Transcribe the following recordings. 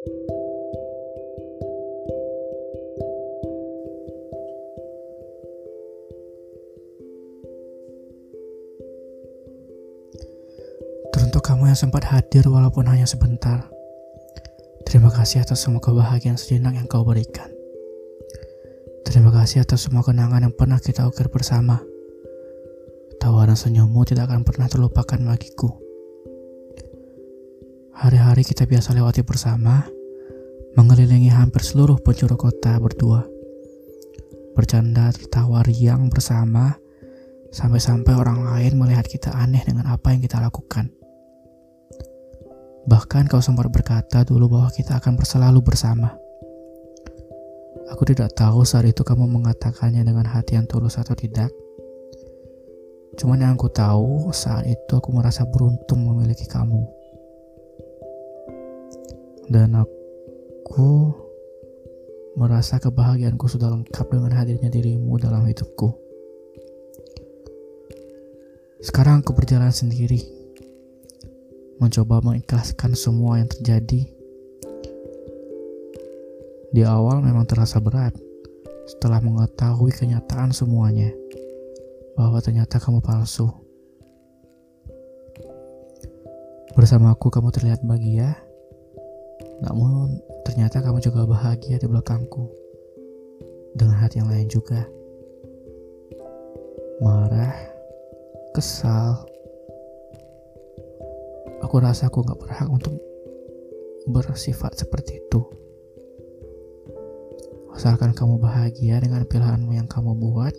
Teruntuk kamu yang sempat hadir walaupun hanya sebentar. Terima kasih atas semua kebahagiaan sejenak yang kau berikan. Terima kasih atas semua kenangan yang pernah kita ukir bersama. Tawaran senyummu tidak akan pernah terlupakan bagiku. Hari-hari kita biasa lewati bersama, mengelilingi hampir seluruh penjuru kota berdua. Bercanda tertawa riang bersama, sampai-sampai orang lain melihat kita aneh dengan apa yang kita lakukan. Bahkan kau sempat berkata dulu bahwa kita akan selalu bersama. Aku tidak tahu saat itu kamu mengatakannya dengan hati yang tulus atau tidak. Cuman yang aku tahu saat itu aku merasa beruntung memiliki kamu. Dan aku merasa kebahagiaanku sudah lengkap dengan hadirnya dirimu dalam hidupku. Sekarang aku berjalan sendiri mencoba mengikhlaskan semua yang terjadi. Di awal memang terasa berat setelah mengetahui kenyataan semuanya bahwa ternyata kamu palsu. Bersamaku kamu terlihat bahagia, namun ternyata kamu juga bahagia di belakangku dengan hati yang lain juga. Marah, kesal, Aku rasa aku gak berhak untuk bersifat seperti itu. Asalkan kamu bahagia dengan pilihanmu yang kamu buat,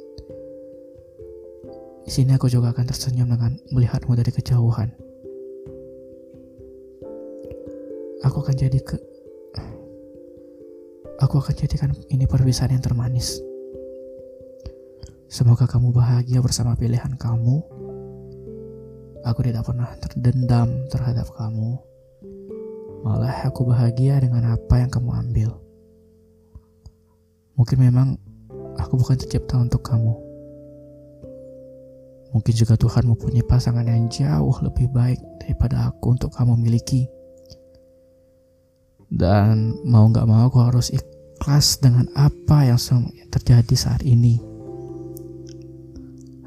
di sini aku juga akan tersenyum dengan melihatmu dari kejauhan. Aku akan jadi ke Aku akan jadikan ini perpisahan yang termanis. Semoga kamu bahagia bersama pilihan kamu Aku tidak pernah terdendam terhadap kamu. Malah aku bahagia dengan apa yang kamu ambil. Mungkin memang aku bukan tercipta untuk kamu. Mungkin juga Tuhan mempunyai pasangan yang jauh lebih baik daripada aku untuk kamu miliki. Dan mau gak mau aku harus ikhlas dengan apa yang terjadi saat ini.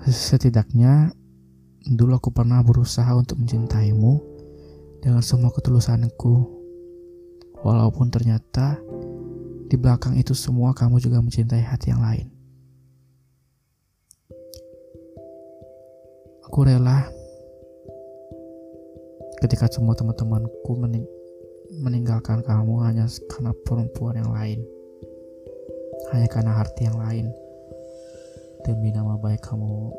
Setidaknya Dulu aku pernah berusaha untuk mencintaimu dengan semua ketulusanku. Walaupun ternyata di belakang itu semua kamu juga mencintai hati yang lain. Aku rela ketika semua teman-temanku meninggalkan kamu hanya karena perempuan yang lain. Hanya karena arti yang lain. Demi nama baik kamu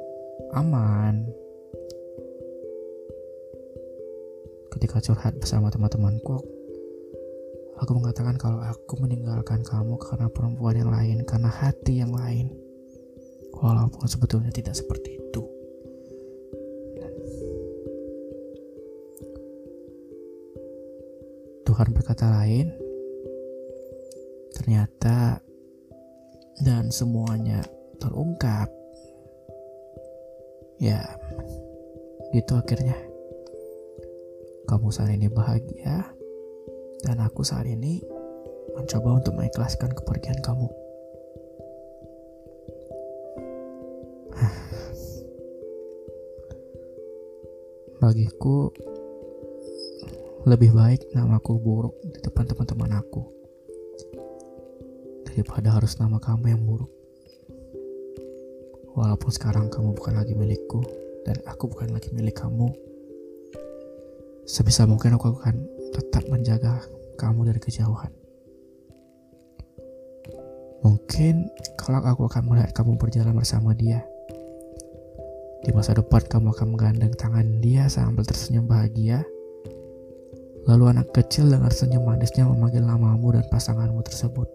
aman, ketika curhat bersama teman-temanku aku mengatakan kalau aku meninggalkan kamu karena perempuan yang lain karena hati yang lain walaupun sebetulnya tidak seperti itu Tuhan berkata lain ternyata dan semuanya terungkap ya gitu akhirnya kamu saat ini bahagia, dan aku saat ini mencoba untuk mengikhlaskan kepergian kamu. Bagiku, lebih baik namaku buruk di depan teman-teman aku daripada harus nama kamu yang buruk. Walaupun sekarang kamu bukan lagi milikku dan aku bukan lagi milik kamu, sebisa mungkin aku akan tetap menjaga kamu dari kejauhan. Mungkin kalau aku akan melihat kamu berjalan bersama dia, di masa depan kamu akan menggandeng tangan dia sambil tersenyum bahagia. Lalu anak kecil dengan senyum manisnya memanggil namamu dan pasanganmu tersebut.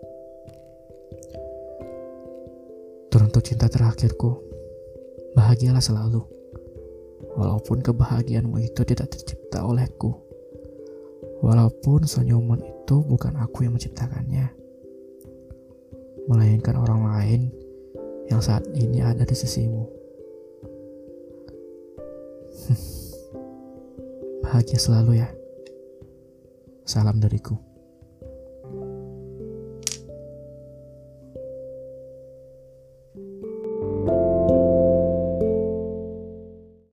Teruntuk cinta terakhirku, bahagialah selalu walaupun kebahagiaanmu itu tidak tercipta olehku. Walaupun senyuman itu bukan aku yang menciptakannya, melainkan orang lain yang saat ini ada di sisimu. Bahagia selalu ya. Salam dariku.